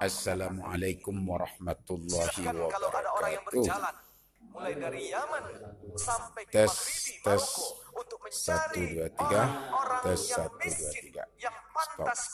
Assalamualaikum warahmatullahi wabarakatuh. Kalau ada orang yang berjalan mulai dari Yaman sampai ke Maghribi Maroko untuk mencari 1, 2, 3. orang, -orang tes, yang satu, 2, 3. tiga. yang